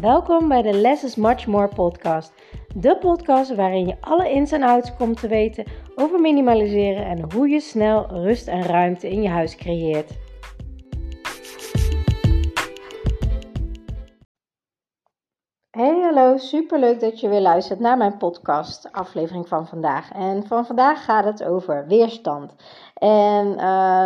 Welkom bij de Less is Much More podcast. De podcast waarin je alle ins en outs komt te weten over minimaliseren en hoe je snel rust en ruimte in je huis creëert. Hey hallo, superleuk dat je weer luistert naar mijn podcast aflevering van vandaag. En van vandaag gaat het over weerstand. En uh,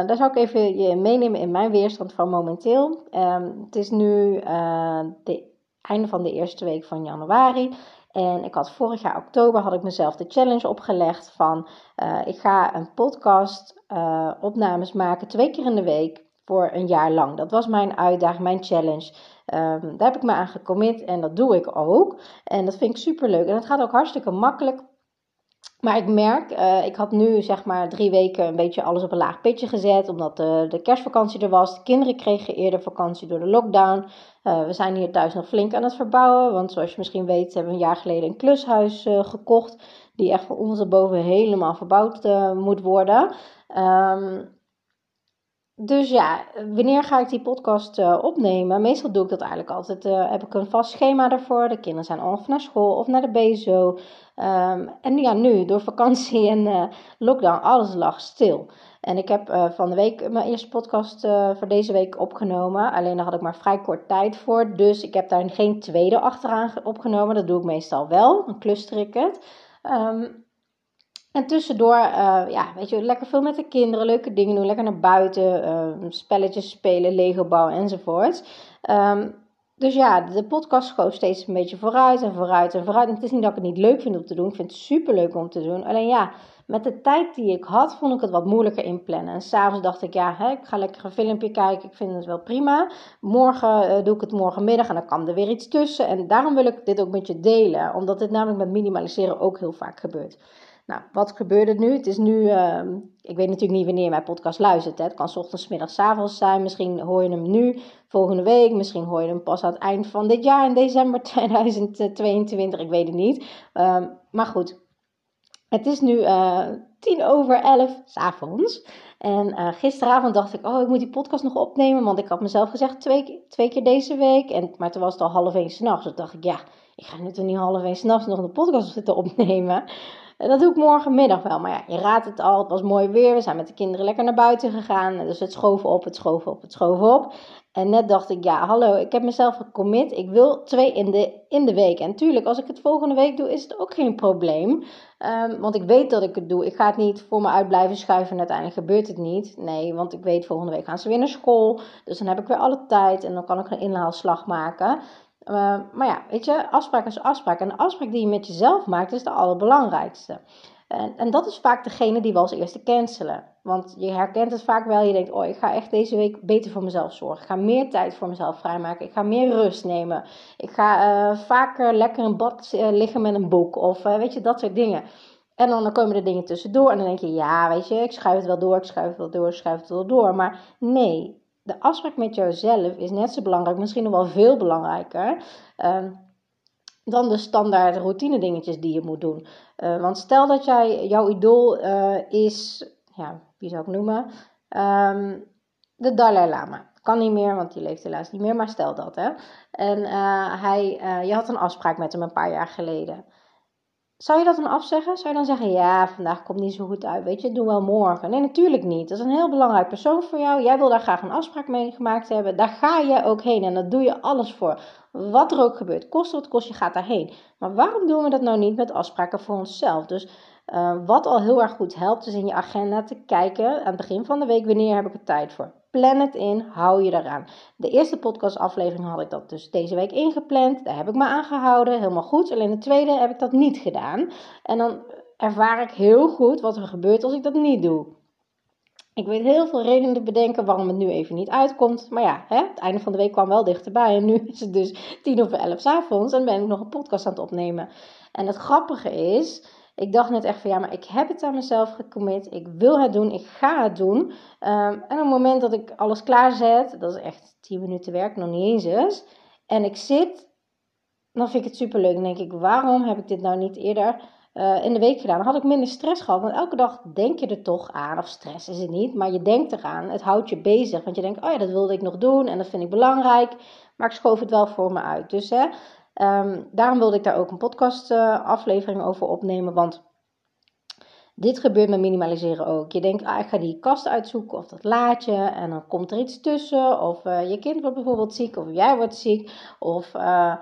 daar zal ik even je meenemen in mijn weerstand van momenteel. Um, het is nu uh, de einde van de eerste week van januari. En ik had vorig jaar oktober had ik mezelf de challenge opgelegd van uh, ik ga een podcast uh, opnames maken twee keer in de week voor een jaar lang. Dat was mijn uitdaging, mijn challenge. Um, daar heb ik me aan gecommit en dat doe ik ook. En dat vind ik super leuk. En het gaat ook hartstikke makkelijk. Maar ik merk, uh, ik had nu zeg maar drie weken een beetje alles op een laag pitje gezet, omdat de, de kerstvakantie er was. De kinderen kregen eerder vakantie door de lockdown. Uh, we zijn hier thuis nog flink aan het verbouwen, want zoals je misschien weet hebben we een jaar geleden een klushuis gekocht, die echt van ondersteboven helemaal verbouwd moet worden. Um, dus ja, wanneer ga ik die podcast uh, opnemen? Meestal doe ik dat eigenlijk altijd. Uh, heb ik een vast schema daarvoor. De kinderen zijn of naar school of naar de BSO. Um, ehm, en ja, nu door vakantie en uh, lockdown, alles lag stil. En ik heb van de week mijn eerste podcast voor deze week opgenomen. Alleen daar had ik maar vrij kort tijd voor. Dus ik heb daar geen tweede achteraan opgenomen. Dat doe ik meestal wel. Dan cluster ik het. Um, en tussendoor, uh, ja, weet je, lekker veel met de kinderen, leuke dingen doen, lekker naar buiten, uh, spelletjes spelen, Lego bouwen enzovoort. Um, dus ja, de podcast schoof steeds een beetje vooruit en vooruit en vooruit. Het is niet dat ik het niet leuk vind om te doen, ik vind het super leuk om te doen. Alleen ja, met de tijd die ik had, vond ik het wat moeilijker inplannen. En s'avonds dacht ik, ja, hè, ik ga lekker een filmpje kijken, ik vind het wel prima. Morgen uh, doe ik het morgenmiddag en dan kan er weer iets tussen. En daarom wil ik dit ook met je delen, omdat dit namelijk met minimaliseren ook heel vaak gebeurt. Nou, wat gebeurt er nu? Het is nu, uh, ik weet natuurlijk niet wanneer mijn podcast luistert. Hè. Het kan ochtends, middags, avonds zijn. Misschien hoor je hem nu, volgende week. Misschien hoor je hem pas aan het eind van dit jaar, in december 2022. Ik weet het niet. Uh, maar goed, het is nu uh, tien over elf s'avonds. En uh, gisteravond dacht ik, oh, ik moet die podcast nog opnemen. Want ik had mezelf gezegd twee, twee keer deze week. En, maar toen was het al half één s'nachts. Dus dacht ik, ja, ik ga nu toch niet half één s'nachts nog een podcast zitten opnemen. Dat doe ik morgenmiddag wel. Maar ja, je raadt het al. Het was mooi weer. We zijn met de kinderen lekker naar buiten gegaan. Dus het schoven op, het schoven op, het schoven op. En net dacht ik, ja, hallo, ik heb mezelf gecommit. Ik wil twee in de, in de week. En tuurlijk, als ik het volgende week doe, is het ook geen probleem. Um, want ik weet dat ik het doe. Ik ga het niet voor me uit blijven schuiven en uiteindelijk gebeurt het niet. Nee, want ik weet, volgende week gaan ze weer naar school. Dus dan heb ik weer alle tijd en dan kan ik een inhaalslag maken. Uh, maar ja, weet je, afspraak is afspraak. En de afspraak die je met jezelf maakt, is de allerbelangrijkste. En, en dat is vaak degene die we als eerste cancelen. Want je herkent het vaak wel. Je denkt, oh, ik ga echt deze week beter voor mezelf zorgen. Ik ga meer tijd voor mezelf vrijmaken. Ik ga meer rust nemen. Ik ga uh, vaker lekker in bad uh, liggen met een boek. Of weet je, dat soort dingen. En dan, dan komen er dingen tussendoor. En dan denk je, ja, weet je, ik schuif het wel door, ik schuif het wel door, ik schuif het wel door. Maar nee, de afspraak met jezelf is net zo belangrijk, misschien nog wel veel belangrijker. Uh, dan de standaard routine dingetjes die je moet doen. Uh, want stel dat jij, jouw idool uh, is, ja, wie zou ik noemen? Um, de Dalai Lama. Kan niet meer, want die leeft helaas niet meer, maar stel dat hè. En uh, hij, je had een afspraak met hem een paar jaar geleden. Zou je dat dan afzeggen? Zou je dan zeggen, ja, vandaag komt niet zo goed uit, weet je, doe wel morgen. Nee, natuurlijk niet. Dat is een heel belangrijk persoon voor jou. Jij wil daar graag een afspraak mee gemaakt hebben. Daar ga je ook heen en daar doe je alles voor. Wat er ook gebeurt, kost wat kost, je gaat daarheen. Maar waarom doen we dat nou niet met afspraken voor onszelf? Dus uh, wat al heel erg goed helpt, is in je agenda te kijken aan het begin van de week, wanneer heb ik er tijd voor? Plan het in, hou je eraan. De eerste podcastaflevering had ik dat dus deze week ingepland. Daar heb ik me aan gehouden, helemaal goed. Alleen de tweede heb ik dat niet gedaan. En dan ervaar ik heel goed wat er gebeurt als ik dat niet doe. Ik weet heel veel redenen te bedenken waarom het nu even niet uitkomt. Maar ja, hè, het einde van de week kwam wel dichterbij. En nu is het dus tien over elf avonds en ben ik nog een podcast aan het opnemen. En het grappige is, ik dacht net echt van ja, maar ik heb het aan mezelf gecommit. Ik wil het doen, ik ga het doen. Um, en op het moment dat ik alles klaarzet, dat is echt 10 minuten werk, nog niet eens eens. En ik zit, dan vind ik het super leuk. Dan denk ik, waarom heb ik dit nou niet eerder eh, in de week gedaan, dan had ik minder stress gehad. Want elke dag denk je er toch aan, of stress is het niet, maar je denkt eraan. Het houdt je bezig, want je denkt, oh ja, dat wilde ik nog doen en dat vind ik belangrijk. Maar ik schoof het wel voor me uit. Dus hè, um, daarom wilde ik daar ook een podcast uh, aflevering over opnemen, want dit gebeurt met minimaliseren ook. Je denkt, ah, ik ga die kast uitzoeken of dat laadje en dan komt er iets tussen. Of uh, je kind wordt bijvoorbeeld ziek of jij wordt ziek. Of uh,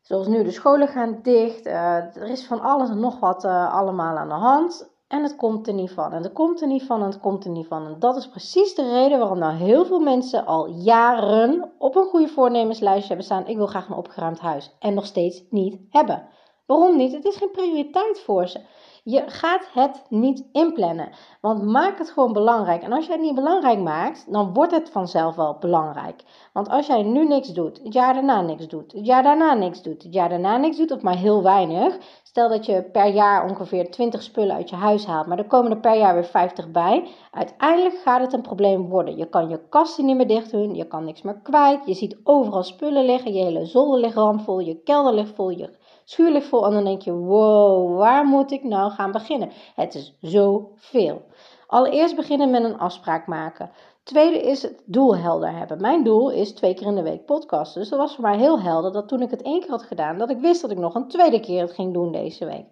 zoals nu, de scholen gaan dicht. Er is van alles en nog wat allemaal aan de hand. En het komt er niet van. En het komt er niet van en het komt er niet van. En dat is precies de reden waarom nou heel veel mensen al jaren op een goede voornemenslijstje hebben staan. Ik wil graag een opgeruimd huis. En nog steeds niet hebben. Waarom niet? Het is geen prioriteit voor ze. Je gaat het niet inplannen. Want maak het gewoon belangrijk. En als jij het niet belangrijk maakt, dan wordt het vanzelf wel belangrijk. Want als jij nu niks doet, het jaar daarna niks doet, het jaar daarna niks doet, het jaar daarna niks doet, of maar heel weinig. Stel dat je per jaar ongeveer 20 spullen uit je huis haalt, maar er komen er per jaar weer 50 bij. Uiteindelijk gaat het een probleem worden. Je kan je kasten niet meer dicht doen, je kan niks meer kwijt. Je ziet overal spullen liggen, je hele zolder ligt ramvol, je kelder ligt vol, je schuurlijk vol. En dan denk je, wow, waar moet ik nou gaan beginnen? Het is zoveel. Allereerst beginnen met een afspraak maken. Tweede is het doel helder hebben. Mijn doel is twee keer in de week podcasten. Dus dat was voor mij heel helder dat toen ik het één keer had gedaan, dat ik wist dat ik nog een tweede keer het ging doen deze week.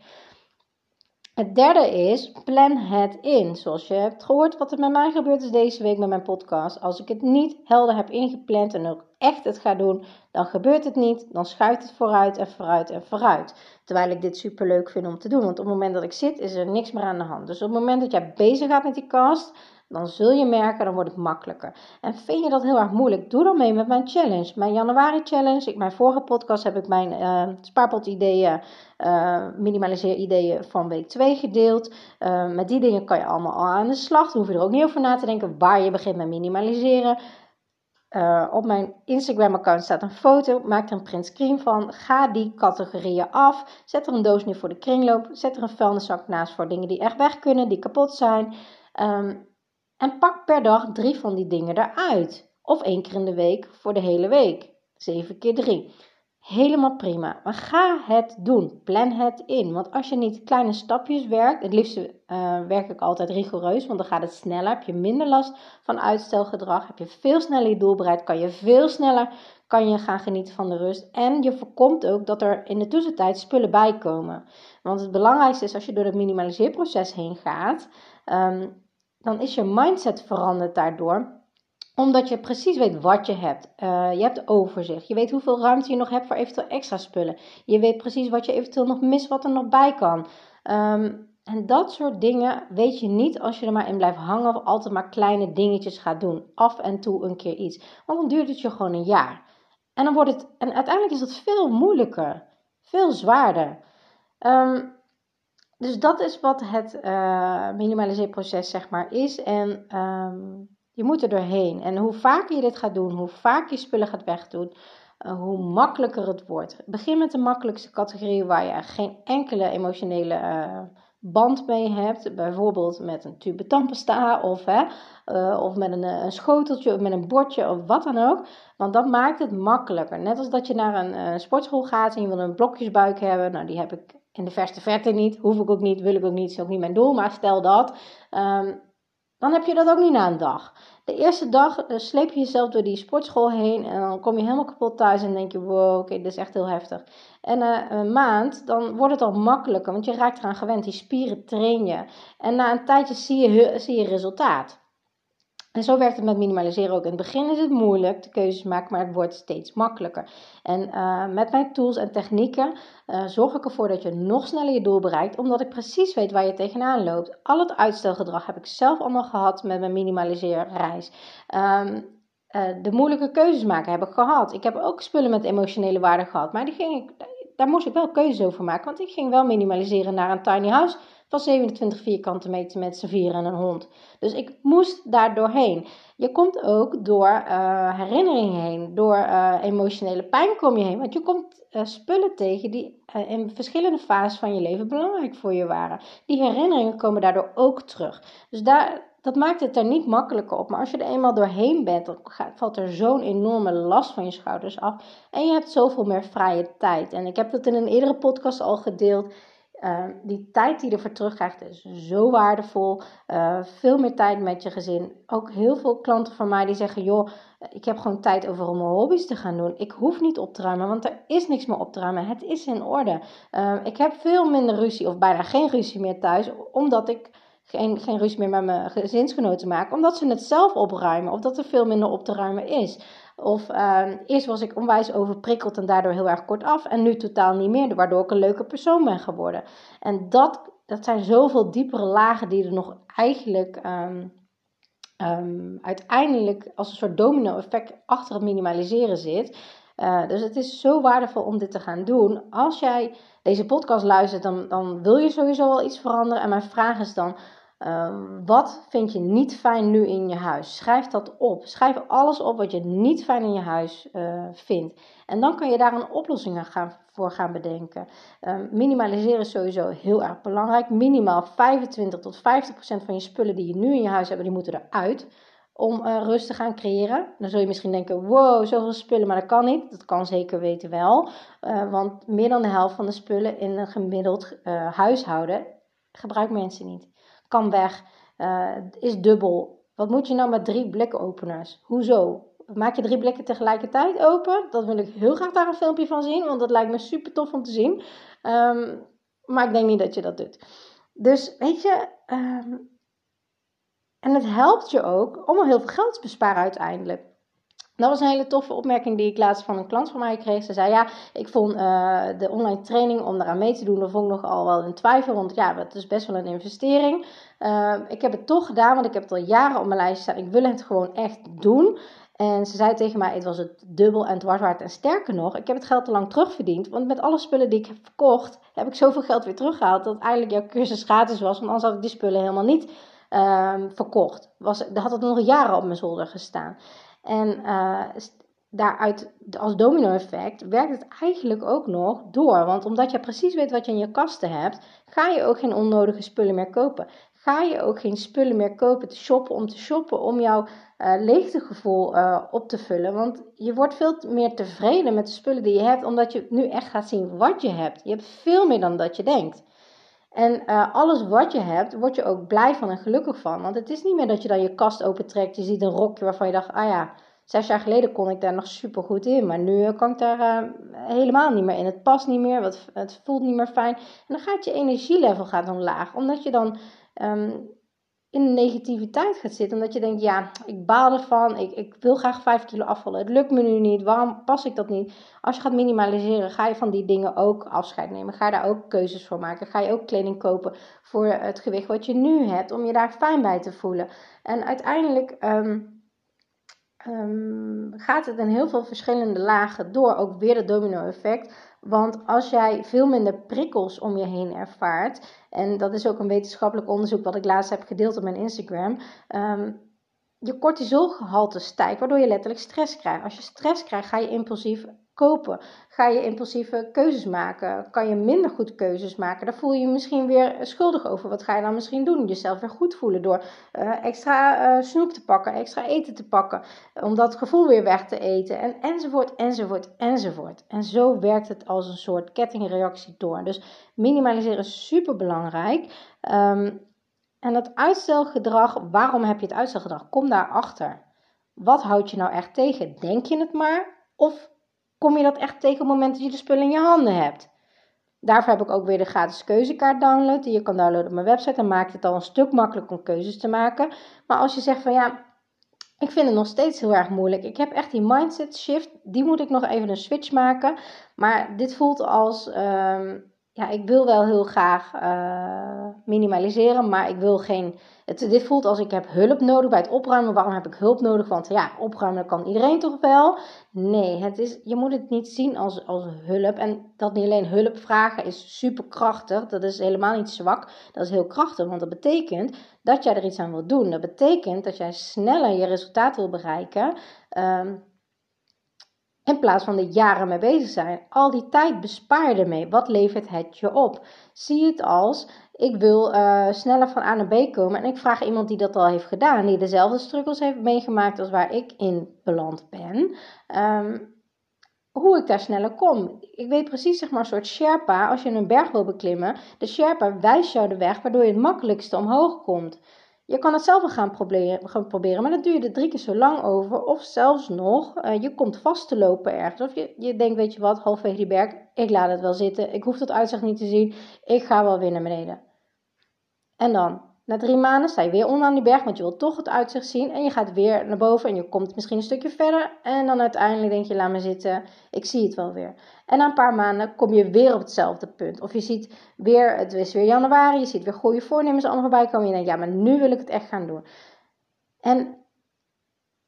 Het derde is, plan het in. Zoals je hebt gehoord wat er met mij gebeurd is deze week met mijn podcast. Als ik het niet helder heb ingepland en ook echt het ga doen, dan gebeurt het niet. Dan schuift het vooruit en vooruit en vooruit. Terwijl ik dit super leuk vind om te doen. Want op het moment dat ik zit, is er niks meer aan de hand. Dus op het moment dat jij bezig gaat met die cast, dan zul je merken, dan wordt het makkelijker. En vind je dat heel erg moeilijk? Doe dan mee met mijn challenge. Mijn januari challenge. Ik, mijn vorige podcast heb ik mijn uh, spaarpot ideeën, uh, minimaliseer ideeën van week 2 gedeeld. Uh, met die dingen kan je allemaal al aan de slag. Dan hoef je er ook niet over na te denken waar je begint met minimaliseren. Op mijn Instagram-account staat een foto. Maak er een print screen van. Ga die categorieën af. Zet er een doos neer voor de kringloop. Zet er een vuilniszak naast voor dingen die echt weg kunnen, die kapot zijn. Um, en pak per dag drie van die dingen eruit. Of één keer in de week voor de hele week. 7 keer 3. Helemaal prima. Maar ga het doen. Plan het in. Want als je niet kleine stapjes werkt, het liefste uh, werk ik altijd rigoureus, want dan gaat het sneller. Heb je minder last van uitstelgedrag. Heb je veel sneller je doel bereikt. Kan je veel sneller kan je gaan genieten van de rust. En je voorkomt ook dat er in de tussentijd spullen bij komen. Want het belangrijkste is als je door het minimaliseerproces heen gaat. Um, dan is je mindset veranderd daardoor omdat je precies weet wat je hebt. Uh, je hebt overzicht. Je weet hoeveel ruimte je nog hebt voor eventueel extra spullen. Je weet precies wat je eventueel nog mist, wat er nog bij kan. Um, en dat soort dingen weet je niet als je er maar in blijft hangen of altijd maar kleine dingetjes gaat doen. Af en toe een keer iets. Want dan duurt het je gewoon een jaar. En dan wordt het. En uiteindelijk is dat veel moeilijker. Veel zwaarder. Um, dus dat is wat het uh, minimaliseerproces zeg maar is. En um, je moet er doorheen. En hoe vaker je dit gaat doen, hoe vaker je spullen gaat wegdoen, uh, hoe makkelijker het wordt. Begin met de makkelijkste categorie waar je geen enkele emotionele uh, band mee hebt. Bijvoorbeeld met een tube tandpasta of, hè, of met een, een, schoteltje of met een bordje of wat dan ook. Want dat maakt het makkelijker. Net als dat je naar een sportschool gaat en je wil een blokjesbuik hebben. Nou, die heb ik in de verste verte niet. Hoef ik ook niet, wil ik ook niet, is ook niet mijn doel. Maar stel dat, um, dan heb je dat ook niet na een dag. De eerste dag uh, sleep je jezelf door die sportschool heen en dan kom je helemaal kapot thuis en denk je, wow, oké, dit is echt heel heftig. En uh, een maand, dan wordt het al makkelijker, want je raakt eraan gewend. Die spieren train je. En na een tijdje zie je, zie je resultaat. En zo werkt het met minimaliseren ook. In het begin is het moeilijk de keuzes maken, maar het wordt steeds makkelijker. En uh, met mijn tools en technieken uh, zorg ik ervoor dat je nog sneller je doel bereikt, omdat ik precies weet waar je tegenaan loopt. Al het uitstelgedrag heb ik zelf allemaal gehad met mijn minimaliseerreis. Um, de moeilijke keuzes maken heb ik gehad. Ik heb ook spullen met emotionele waarde gehad, maar die ging ik, daar moest ik wel keuzes over maken, want ik ging wel minimaliseren naar een tiny house van 27 vierkante meter met z'n vier en een hond. Dus ik moest daar doorheen. Je komt ook door uh, herinneringen heen, door uh, emotionele pijn kom je heen. Want je komt uh, spullen tegen die in verschillende fases van je leven belangrijk voor je waren. Die herinneringen komen daardoor ook terug. Dus daar, dat maakt het er niet makkelijker op. Maar als je er eenmaal doorheen bent, dan valt er zo'n enorme last van je schouders af. En je hebt zoveel meer vrije tijd. En ik heb dat in een eerdere podcast al gedeeld. Ehm, die tijd die je ervoor terugkrijgt is zo waardevol. Uh, veel meer tijd met je gezin. Ook heel veel klanten van mij die zeggen: joh, ik heb gewoon tijd over om mijn hobby's te gaan doen. Ik hoef niet op te ruimen, want er is niks meer op te ruimen. Het is in orde. Uh, ik heb veel minder ruzie of bijna geen ruzie meer thuis, omdat ik geen, geen ruzie meer met mijn gezinsgenoten maak, omdat ze het zelf opruimen of dat er veel minder op te ruimen is. Of uh, eerst was ik onwijs overprikkeld en daardoor heel erg kort af. En nu totaal niet meer, waardoor ik een leuke persoon ben geworden. En dat, dat zijn zoveel diepere lagen die er nog eigenlijk um, um, uiteindelijk als een soort domino-effect achter het minimaliseren zit. Uh, dus het is zo waardevol om dit te gaan doen. Als jij deze podcast luistert, dan, dan wil je sowieso wel iets veranderen. En mijn vraag is dan: Ehm, wat vind je niet fijn nu in je huis? Schrijf dat op. Schrijf alles op wat je niet fijn in je huis uh, vindt. En dan kan je daar een oplossing gaan, voor gaan bedenken. Um, minimaliseren is sowieso heel erg belangrijk. Minimaal 25 tot 50 procent van je spullen die je nu in je huis hebt, die moeten eruit om uh, rust te gaan creëren. Dan zul je misschien denken, wow, zoveel spullen, maar dat kan niet. Dat kan zeker weten wel. Uh, want meer dan de helft van de spullen in een gemiddeld huishouden gebruikt mensen niet kan weg, uh, is dubbel. Wat moet je nou met drie blikopeners? Hoezo? Maak je drie blikken tegelijkertijd open? Dat wil ik heel graag daar een filmpje van zien, want dat lijkt me super tof om te zien. Um, maar ik denk niet dat je dat doet. Dus weet je, um, en het helpt je ook om al heel veel geld te besparen uiteindelijk. Dat was een hele toffe opmerking die ik laatst van een klant van mij kreeg. Ze zei: Ja, ik vond uh, de online training om eraan mee te doen, dat vond ik nogal wel een twijfel. Want ja, het is best wel een investering. Uh, ik heb het toch gedaan, want ik heb het al jaren op mijn lijst staan. Ik wil het gewoon echt doen. En ze zei tegen mij: Het was het dubbel en dwars waard. En sterker nog, ik heb het geld te lang terugverdiend. Want met alle spullen die ik heb verkocht, heb ik zoveel geld weer teruggehaald. Dat eigenlijk jouw cursus gratis was. Want anders had ik die spullen helemaal niet uh, verkocht. Was, had het nog jaren op mijn zolder gestaan. En uh, daaruit, als domino-effect, werkt het eigenlijk ook nog door. Want omdat je precies weet wat je in je kasten hebt, ga je ook geen onnodige spullen meer kopen. Ga je ook geen spullen meer kopen te shoppen om te shoppen, om jouw uh, leegtegevoel uh, op te vullen. Want je wordt veel meer tevreden met de spullen die je hebt, omdat je nu echt gaat zien wat je hebt. Je hebt veel meer dan dat je denkt. En uh, alles wat je hebt, word je ook blij van en gelukkig van. Want het is niet meer dat je dan je kast opentrekt. Je ziet een rokje waarvan je dacht, ah ja, zes jaar geleden kon ik daar nog super goed in. Maar nu kan ik daar uh, helemaal niet meer in. Het past niet meer, het, voelt niet meer fijn. En dan gaat je energielevel gaat omlaag. Omdat je dan um, in de negativiteit gaat zitten. Omdat je denkt, ja, ik baal ervan. Ik, ik wil graag 5 kilo afvallen. Het lukt me nu niet. Waarom pas ik dat niet? Als je gaat minimaliseren, ga je van die dingen ook afscheid nemen. Ga je daar ook keuzes voor maken. Ga je ook kleding kopen voor het gewicht wat je nu hebt. Om je daar fijn bij te voelen. En uiteindelijk... Um, um, gaat het in heel veel verschillende lagen door. Ook weer het domino-effect. Want als jij veel minder prikkels om je heen ervaart, en dat is ook een wetenschappelijk onderzoek wat ik laatst heb gedeeld op mijn Instagram. Um, je cortisolgehalte stijgt, waardoor je letterlijk stress krijgt. Als je stress krijgt, ga je impulsief kopen. Ga je impulsieve keuzes maken? Kan je minder goed keuzes maken? Dan voel je je misschien weer schuldig over. Wat ga je dan misschien doen? Jezelf weer goed voelen door uh, extra uh, snoep te pakken, extra eten te pakken. Om dat gevoel weer weg te eten. En, enzovoort, enzovoort, enzovoort. En zo werkt het als een soort kettingreactie door. Dus minimaliseren is super belangrijk. Um, en dat uitstelgedrag, waarom heb je het uitstelgedrag? Kom daarachter. Wat houdt je nou echt tegen? Denk je het maar? Of kom je dat echt tegen op het moment dat je de spullen in je handen hebt? Daarvoor heb ik ook weer de gratis keuzekaart download. Die je kan downloaden op mijn website. Dan maakt het al een stuk makkelijker om keuzes te maken. Maar als je zegt van ja, ik vind het nog steeds heel erg moeilijk. Ik heb echt die mindset shift. Die moet ik nog even een switch maken. Maar dit voelt als. Um, ja, ik wil wel heel graag uh, minimaliseren, maar ik wil geen. Het, dit voelt als ik heb hulp nodig bij het opruimen. Waarom heb ik hulp nodig? Want ja, opruimen kan iedereen toch wel? Nee, het is, je moet het niet zien als, als hulp. En dat niet alleen hulp vragen is super krachtig. Dat is helemaal niet zwak. Dat is heel krachtig, want dat betekent dat jij er iets aan wilt doen. Dat betekent dat jij sneller je resultaat wil bereiken. Um, in plaats van er jaren mee bezig zijn. Al die tijd bespaar je ermee. Wat levert het je op? Zie het als, ik wil uh, sneller van A naar B komen. En ik vraag iemand die dat al heeft gedaan. Die dezelfde struggles heeft meegemaakt als waar ik in beland ben. Um, hoe ik daar sneller kom. Ik weet precies, zeg maar, een soort Sherpa. Als je een berg wil beklimmen, de Sherpa wijst jou de weg waardoor je het makkelijkste omhoog komt. Je kan het zelf wel gaan proberen, gaan proberen maar dan duurt er drie keer zo lang over. Of zelfs nog, uh, je komt vast te lopen ergens. Of je, je denkt, weet je wat, halfwege die berg, ik laat het wel zitten. Ik hoef dat uitzicht niet te zien. Ik ga wel weer naar beneden. En dan? Na drie maanden sta je weer onderaan die berg, want je wilt toch het uitzicht zien. En je gaat weer naar boven en je komt misschien een stukje verder. En dan uiteindelijk denk je, laat me zitten, ik zie het wel weer. En na een paar maanden kom je weer op hetzelfde punt. Of je ziet weer, het is weer januari, je ziet weer goede voornemens allemaal voorbij komen. En je denkt, ja, maar nu wil ik het echt gaan doen. En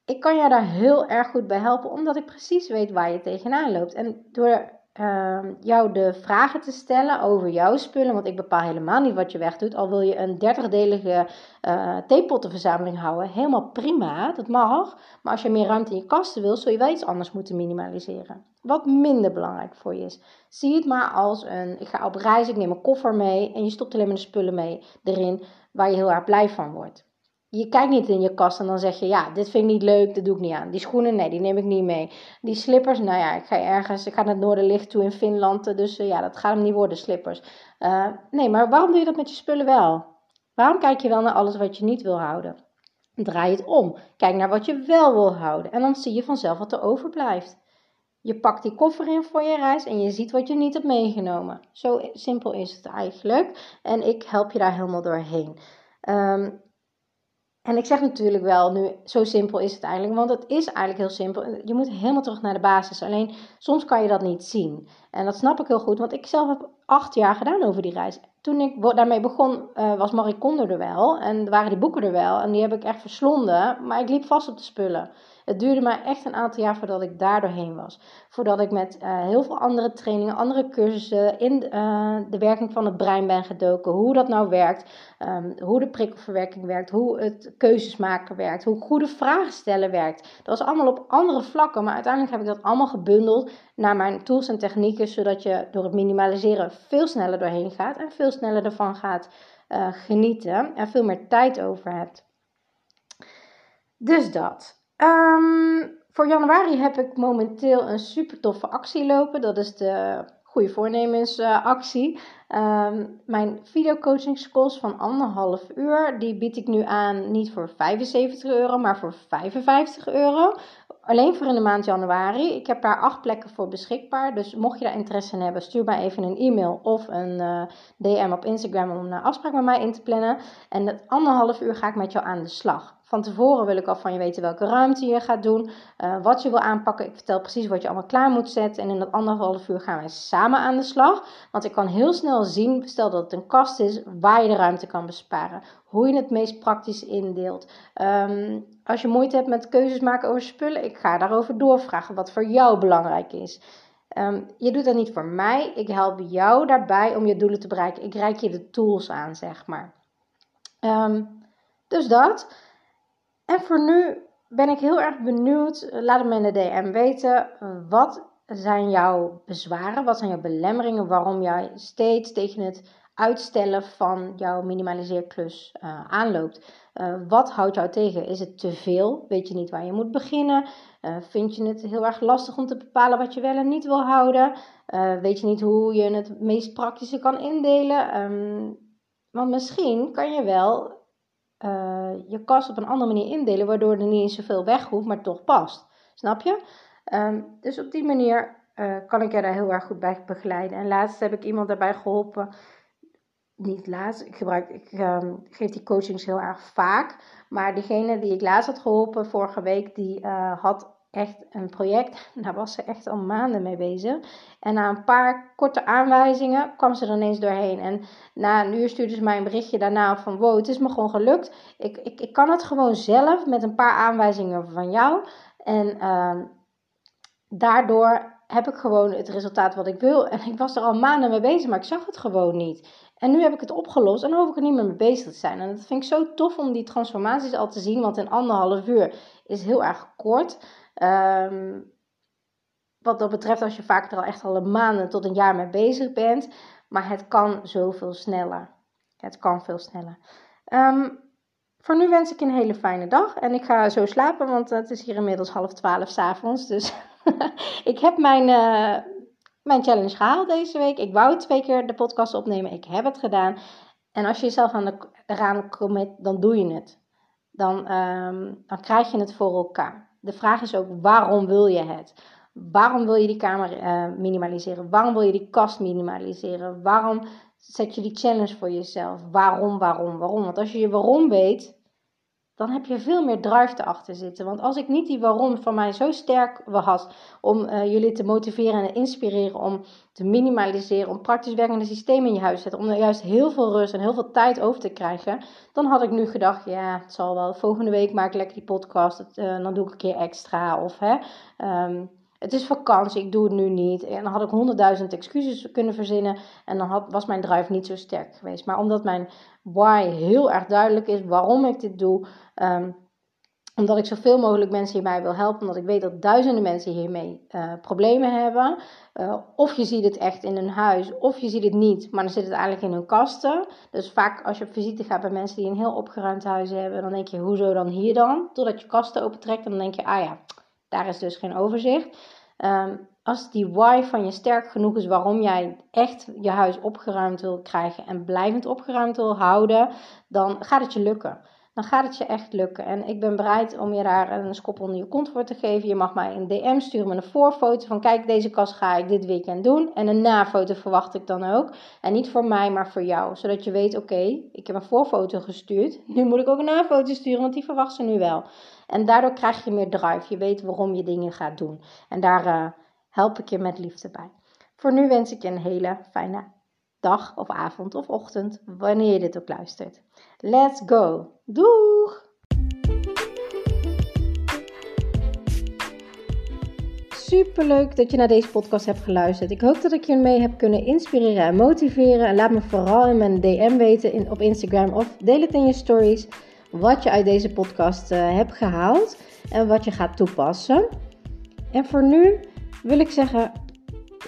ik kan je daar heel erg goed bij helpen, omdat ik precies weet waar je tegenaan loopt. En door uh, jou de vragen te stellen over jouw spullen. Want ik bepaal helemaal niet wat je wegdoet. Al wil je een 30-delige uh, theepottenverzameling houden, helemaal prima, dat mag. Maar als je meer ruimte in je kasten wil, zul je wel iets anders moeten minimaliseren. Wat minder belangrijk voor je is. Zie het maar als een, ik ga op reis, ik neem een koffer mee en je stopt alleen maar de spullen mee erin waar je heel erg blij van wordt je kijkt niet in je kast en dan zeg je, ja, dit vind ik niet leuk, dat doe ik niet aan. Die schoenen, nee, die neem ik niet mee. Die slippers, nou ja, ik ga ergens, ik ga naar het noorderlicht toe in Finland, dus eh, ja, dat gaat hem niet worden, slippers. Uh, nee, maar waarom doe je dat met je spullen wel? Waarom kijk je wel naar alles wat je niet wil houden? Draai het om. Kijk naar wat je wel wil houden. En dan zie je vanzelf wat er overblijft. Je pakt die koffer in voor je reis en je ziet wat je niet hebt meegenomen. Zo simpel is het eigenlijk. En ik help je daar helemaal doorheen. Um, en ik zeg natuurlijk wel, nu zo simpel is het eigenlijk, want het is eigenlijk heel simpel. Je moet helemaal terug naar de basis. Alleen soms kan je dat niet zien. En dat snap ik heel goed, want ik zelf heb acht jaar gedaan over die reis. Toen ik daarmee begon, uh, was Marie er wel en waren die boeken er wel. En die heb ik echt verslonden, maar ik liep vast op de spullen. Het duurde maar echt een aantal jaar voordat ik daar doorheen was. Voordat ik met uh, heel veel andere trainingen, andere cursussen in uh, de werking van het brein ben gedoken. Hoe dat nou werkt, um, hoe de prikkelverwerking werkt, hoe het keuzes maken werkt, hoe goede vragen stellen werkt. Dat was allemaal op andere vlakken, maar uiteindelijk heb ik dat allemaal gebundeld naar mijn tools en technieken, zodat je door het minimaliseren veel sneller doorheen gaat en veel sneller ervan gaat uh, genieten en veel meer tijd over hebt. Dus dat. Um, voor januari heb ik momenteel een super toffe actie lopen. Dat is de Goede Voornemens uh, actie. Um, mijn videocoachingscalls van anderhalf uur, die bied ik nu aan niet voor 75 euro, maar voor 55 euro. Alleen voor in de maand januari. Ik heb daar acht plekken voor beschikbaar. Dus mocht je daar interesse in hebben, stuur mij even een e-mail of een eh, DM op Instagram om een afspraak met mij in te plannen. En dat anderhalf uur ga ik met jou aan de slag. Van tevoren wil ik al van je weten welke ruimte je gaat doen, uh, wat je wil aanpakken. Ik vertel precies wat je allemaal klaar moet zetten. En in dat anderhalf uur gaan wij samen aan de slag. Want ik kan heel snel zien, stel dat het een kast is, waar je de ruimte kan besparen. Hoe je het meest praktisch indeelt. Um, als je moeite hebt met keuzes maken over spullen, ik ga daarover doorvragen wat voor jou belangrijk is. Um, je doet dat niet voor mij. Ik help jou daarbij om je doelen te bereiken. Ik reik je de tools aan, zeg maar. Um, dus dat. En voor nu ben ik heel erg benieuwd. Eh, laat het me in de DM weten. Wat zijn jouw bezwaren? Wat zijn jouw belemmeringen? Waarom jij steeds tegen het uitstellen van jouw minimaliseerklus uh, aanloopt? Wat houdt jou tegen? Is het te veel? Weet je niet waar je moet beginnen? Vind je het heel erg lastig om te bepalen wat je wel en niet wil houden? weet je niet hoe je het meest praktische kan indelen? Um, want misschien kan je wel uh, je kast op een andere manier indelen, waardoor er niet eens zoveel weg hoeft, maar toch past. Snap je? Um, dus op die manier uh, kan ik je daar heel erg goed bij begeleiden. En laatst heb ik iemand daarbij geholpen. Niet laatst, ik, gebruik, ik um, geef die coachings heel erg vaak. Maar diegene die ik laatst had geholpen vorige week, die uh, had echt een project. Daar was ze echt al maanden mee bezig. En na een paar korte aanwijzingen kwam ze er ineens doorheen. En na een uur stuurde ze mij een berichtje daarna van... Wow, het is me gewoon gelukt. Ik, ik, ik kan het gewoon zelf met een paar aanwijzingen van jou. En uh, daardoor heb ik gewoon het resultaat wat ik wil. En ik was er al maanden mee bezig, maar ik zag het gewoon niet. En nu heb ik het opgelost en hoef ik er niet meer mee bezig te zijn. En dat vind ik zo tof om die transformaties al te zien. Want in anderhalf uur is heel erg kort. Um, wat dat betreft, als je vaak er al echt al een maanden tot een jaar mee bezig bent. Maar het kan zoveel sneller. Het kan veel sneller. Um, voor nu wens ik een hele fijne dag. En ik ga zo slapen, want het is hier inmiddels half twaalf s'avonds. Dus ik heb mijn, eh, mijn challenge gehaald deze week. Ik wou twee keer de podcast opnemen. Ik heb het gedaan. En als je jezelf aan de, eraan commit, dan doe je het. Dan, ehm, dan krijg je het voor elkaar. De vraag is ook, waarom wil je het? Waarom wil je die kamer uh, minimaliseren? Waarom wil je die kast minimaliseren? Waarom zet je die challenge voor jezelf? Waarom, waarom, waarom? Want als je je waarom weet, dan heb je veel meer drive erachter zitten. Want als ik niet die waarom van mij zo sterk was om uh, jullie te motiveren en inspireren om te minimaliseren, om praktisch werkende systemen in je huis te zetten, om er juist heel veel rust en heel veel tijd over te krijgen, dan had ik nu gedacht, ja, het zal wel, volgende week maak ik lekker die podcast, uh, dan doe ik een keer extra. Of hè, um, het is vakantie, ik doe het nu niet. En dan had ik honderdduizend excuses kunnen verzinnen. En dan had, was mijn drive niet zo sterk geweest. Maar omdat mijn why heel erg duidelijk is waarom ik dit doe. Um, omdat ik zoveel mogelijk mensen hierbij wil helpen. Omdat ik weet dat duizenden mensen hiermee uh, problemen hebben. Uh, of je ziet het echt in hun huis, of je ziet het niet. Maar dan zit het eigenlijk in hun kasten. Dus vaak als je op visite gaat bij mensen die een heel opgeruimd huis hebben. Dan denk je, hoezo dan hier dan? Totdat je kasten opentrekt en dan denk je, ah ja daar is dus geen overzicht. Um, als die why van je sterk genoeg is waarom jij echt je huis opgeruimd wil krijgen en blijvend opgeruimd wil houden, dan gaat het je lukken. Dan gaat het je echt lukken. En ik ben bereid om je daar een skop onder je kont voor te geven. Je mag mij een DM sturen met een voorfoto van kijk, deze kast ga ik dit weekend doen. En een nafoto verwacht ik dan ook. En niet voor mij, maar voor jou. Zodat je weet, oké, ik heb een voorfoto gestuurd. Nu moet ik ook een nafoto sturen, want die verwacht ze nu wel. En daardoor krijg je meer drive. Je weet waarom je dingen gaat doen. En daar uh, help ik je met liefde bij. Voor nu wens ik je een hele fijne dag of avond of ochtend, wanneer je dit ook luistert. Let's go! Doeg! Superleuk dat je naar deze podcast hebt geluisterd. Ik hoop dat ik je mee heb kunnen inspireren en motiveren. En laat me vooral in mijn DM weten in, op Instagram of deel het in je stories wat je uit deze podcast uh, hebt gehaald en wat je gaat toepassen. En voor nu wil ik zeggen: